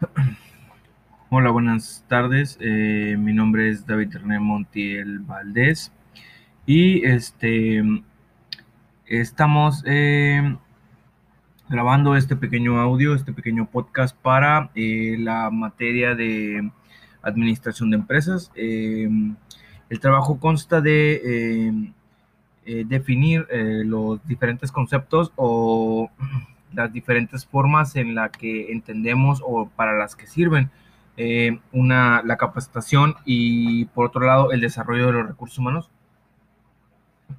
Hola, buenas tardes. Eh, mi nombre es David René Montiel Valdés y este estamos eh, grabando este pequeño audio, este pequeño podcast para eh, la materia de administración de empresas. el trabajo consta de definir los diferentes conceptos o las diferentes formas en las que entendemos o para las que sirven eh, una, la capacitación y por otro lado el desarrollo de los recursos humanos.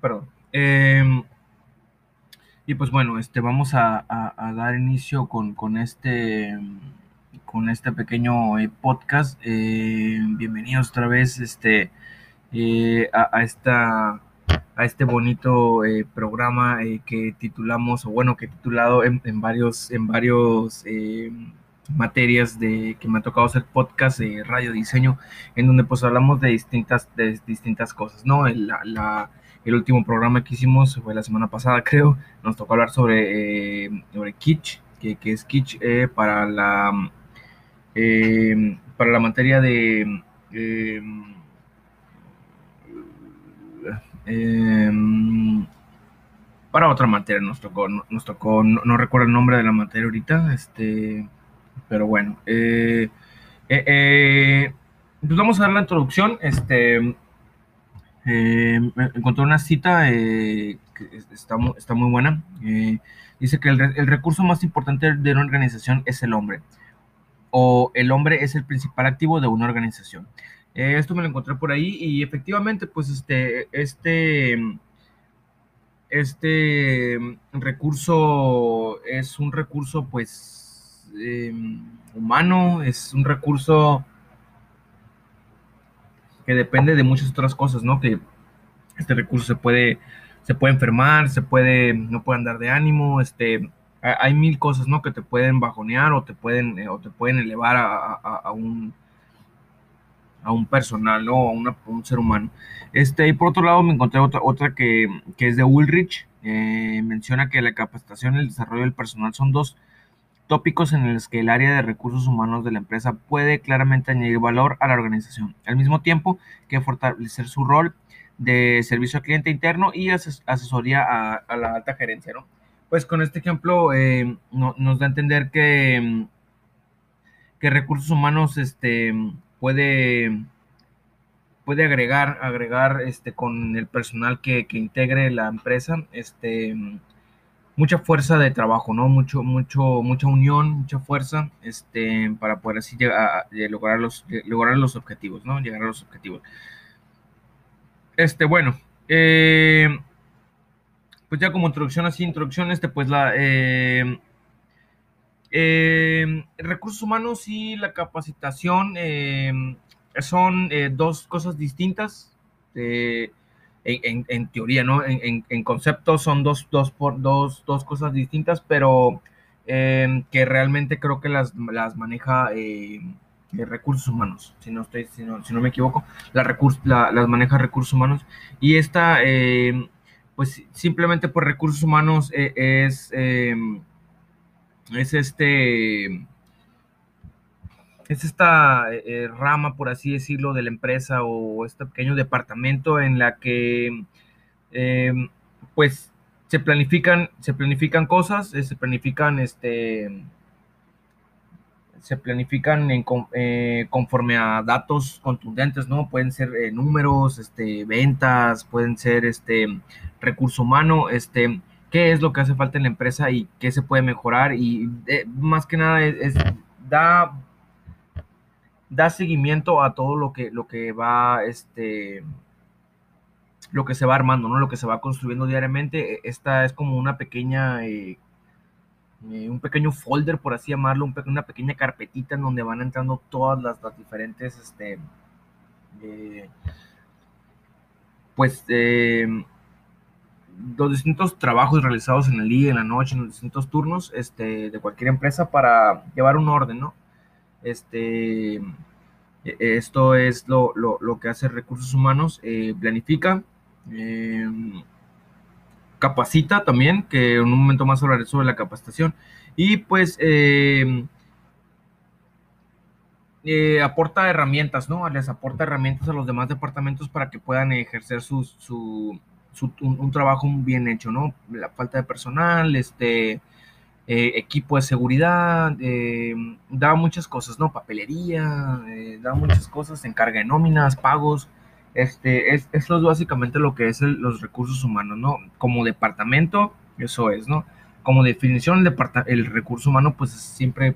Perdón. Em, y pues bueno, este, vamos a, dar inicio con, con, este, con este pequeño eh, podcast. Eh, bienvenidos otra vez este, a, esta, a este bonito programa que titulamos, o bueno, que he titulado en, en varios, en varios materias de que me ha tocado hacer podcast de radio diseño en donde pues hablamos de distintas de distintas cosas no el, el último programa que hicimos fue la semana pasada creo. Nos tocó hablar sobre eh, sobre kitsch que, que, es kitsch eh, para la eh, para la materia de para otra materia nos tocó nos tocó no, recuerdo el nombre de la materia ahorita este pero bueno, eh, eh, eh, pues vamos a dar la introducción. Este, encontré una cita que está, está muy buena. dice que el, recurso más importante de una organización es el hombre, o el hombre es el principal activo de una organización. Esto me lo encontré por ahí y efectivamente, pues este, este, este recurso es un recurso, pues Em, humano, es un recurso que depende de muchas otras cosas, ¿no? Que este recurso se puede, se puede enfermar, se puede, no puede andar de ánimo, este, hay mil cosas, ¿no? Que te pueden bajonear o te pueden, eh, o te pueden elevar a, un a un personal, ¿no? A, un ser humano. Este, y por otro lado me encontré otra, otra que, es de Ulrich, eh, menciona que la capacitación y el desarrollo del personal son dos tópicos en los que el área de recursos humanos de la empresa puede claramente añadir valor a la organización, al mismo tiempo que fortalecer su rol de servicio al cliente interno y asesoría a, la alta gerencia. ¿no? Pues con este ejemplo eh, nos da a entender que, que recursos humanos este, puede, puede agregar, agregar este, con el personal que, que integre la empresa este, mucha fuerza de trabajo, ¿no? Mucho, mucho, mucha unión, mucha fuerza, este, para poder así llegar lograr los, lograr los objetivos, ¿no? Llegar a los objetivos. Este, bueno, eh, pues ya como introducción, así, introducción, este, pues la, eh, eh, recursos humanos y la capacitación son dos cosas distintas en, teoría, ¿no? En, en, concepto son dos, dos, por, dos, dos cosas distintas, pero em, que realmente creo que las, las maneja eh, recursos humanos, si no, estoy, si no, me equivoco, la la, las maneja recursos humanos. Y esta, em, pues simplemente por recursos humanos eh, es, em, es este es esta eh, eh, rama, por así decirlo, de la empresa o este pequeño departamento en la que em, pues se planifican, se planifican cosas, eh, se planifican este se planifican en, conforme a datos contundentes, ¿no? Pueden ser números, este, ventas, pueden ser este recurso humano, este, qué es lo que hace falta en la empresa y qué se puede mejorar y más que nada es da da seguimiento a todo lo que, lo que va, este, lo que se va armando, ¿no? Lo que se va construyendo diariamente. E, esta es como una pequeña, eh, eh, un pequeño folder, por así llamarlo, una pequeña carpetita en donde van entrando todas las, diferentes, este, eh, pues, los distintos trabajos realizados en el día, en la noche, en los distintos turnos, este, de cualquier empresa para llevar un orden, ¿no? Este, e, esto es lo, que hace recursos humanos, eh, planifica, em, capacita también, que en un momento más hablaré sobre la capacitación, y pues em, eh, aporta herramientas, ¿no? Les aporta herramientas a los demás departamentos para que puedan ejercer su, su, un, trabajo bien hecho, ¿no? La falta de personal, este, eh, equipo de seguridad, eh, muchas cosas, ¿no? Papelería, da muchas cosas, encarga de nóminas, pagos. Este, es, eso es básicamente lo que es los recursos humanos, ¿no? Como departamento, eso es, ¿no? Como definición, el, recurso humano, pues siempre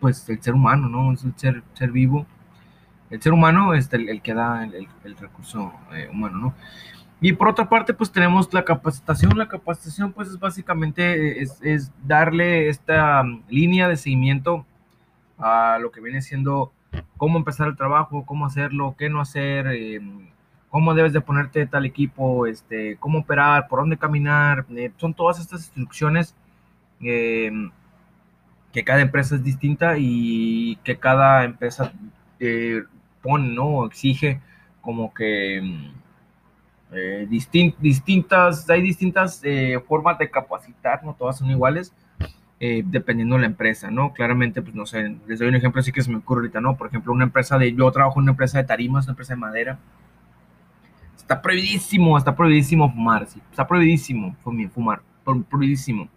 pues el ser humano, ¿no? Es el ser, vivo. El ser humano es el, que da el, recurso eh, humano, ¿no? Y por otra parte, pues tenemos la capacitación. La capacitación, pues es básicamente es, darle esta um, línea de seguimiento a lo que viene siendo cómo empezar el trabajo, cómo hacerlo, qué no hacer, em, cómo debes de ponerte tal equipo, este, cómo operar, por dónde caminar. Eh, son todas estas instrucciones em, que cada empresa es distinta y que cada empresa eh, pone, ¿no? Exige como que eh, distintas, hay distintas eh, formas de capacitar, no todas son iguales, dependiendo de la empresa, ¿no? Claramente, pues no sé, les doy un ejemplo así que se me ocurre ahorita, ¿no? Por ejemplo, una empresa de, yo trabajo en una empresa de tarimas, una empresa de madera, está prohibidísimo, está prohibidísimo fumar, sí, está prohibidísimo fumar, prohibidísimo.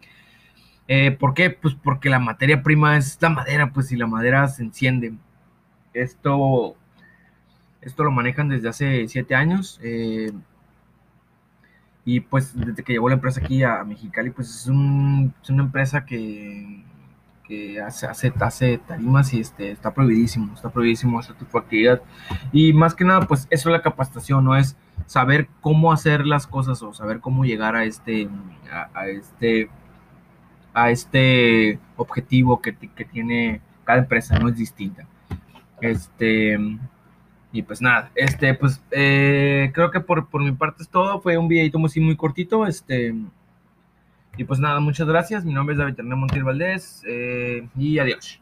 Eh, ¿Por qué? Pues porque la materia prima es la madera, pues si la madera se enciende. Esto, esto lo manejan desde hace siete años. Y pues desde que llegó la empresa aquí a Mexicali, pues es, una empresa que, hace, hace, tarimas y este, está prohibidísimo, está prohibidísimo esta tipo de actividad. Y más que nada, pues eso es la capacitación, no es saber cómo hacer las cosas o saber cómo llegar a este, a este a este objetivo que, tiene cada empresa, no es distinta. Este, y pues nada, este, pues eh, creo que por, mi parte es todo. Fue un videito muy, muy cortito. Este, y pues nada, muchas gracias. Mi nombre es David Hernández Montiel Valdés eh, y adiós.